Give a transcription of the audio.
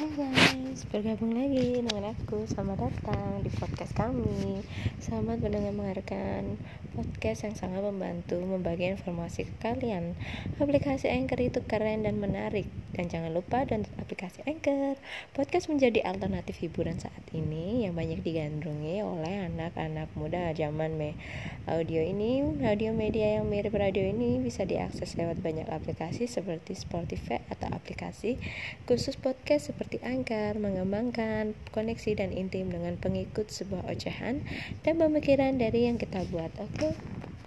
Hai guys, bergabung lagi dengan aku. Selamat datang di podcast kami. Selamat mendengarkan podcast yang sangat membantu membagi informasi ke kalian. Aplikasi Anchor itu keren dan menarik. Dan jangan lupa download aplikasi Anchor. Podcast menjadi alternatif hiburan saat ini Yang banyak digandrungi oleh anak-anak muda zaman me Audio ini, audio media yang mirip radio ini Bisa diakses lewat banyak aplikasi seperti Spotify atau aplikasi khusus podcast seperti Angkar mengembangkan koneksi dan intim dengan pengikut sebuah ocehan dan pemikiran dari yang kita buat. Oke. Okay?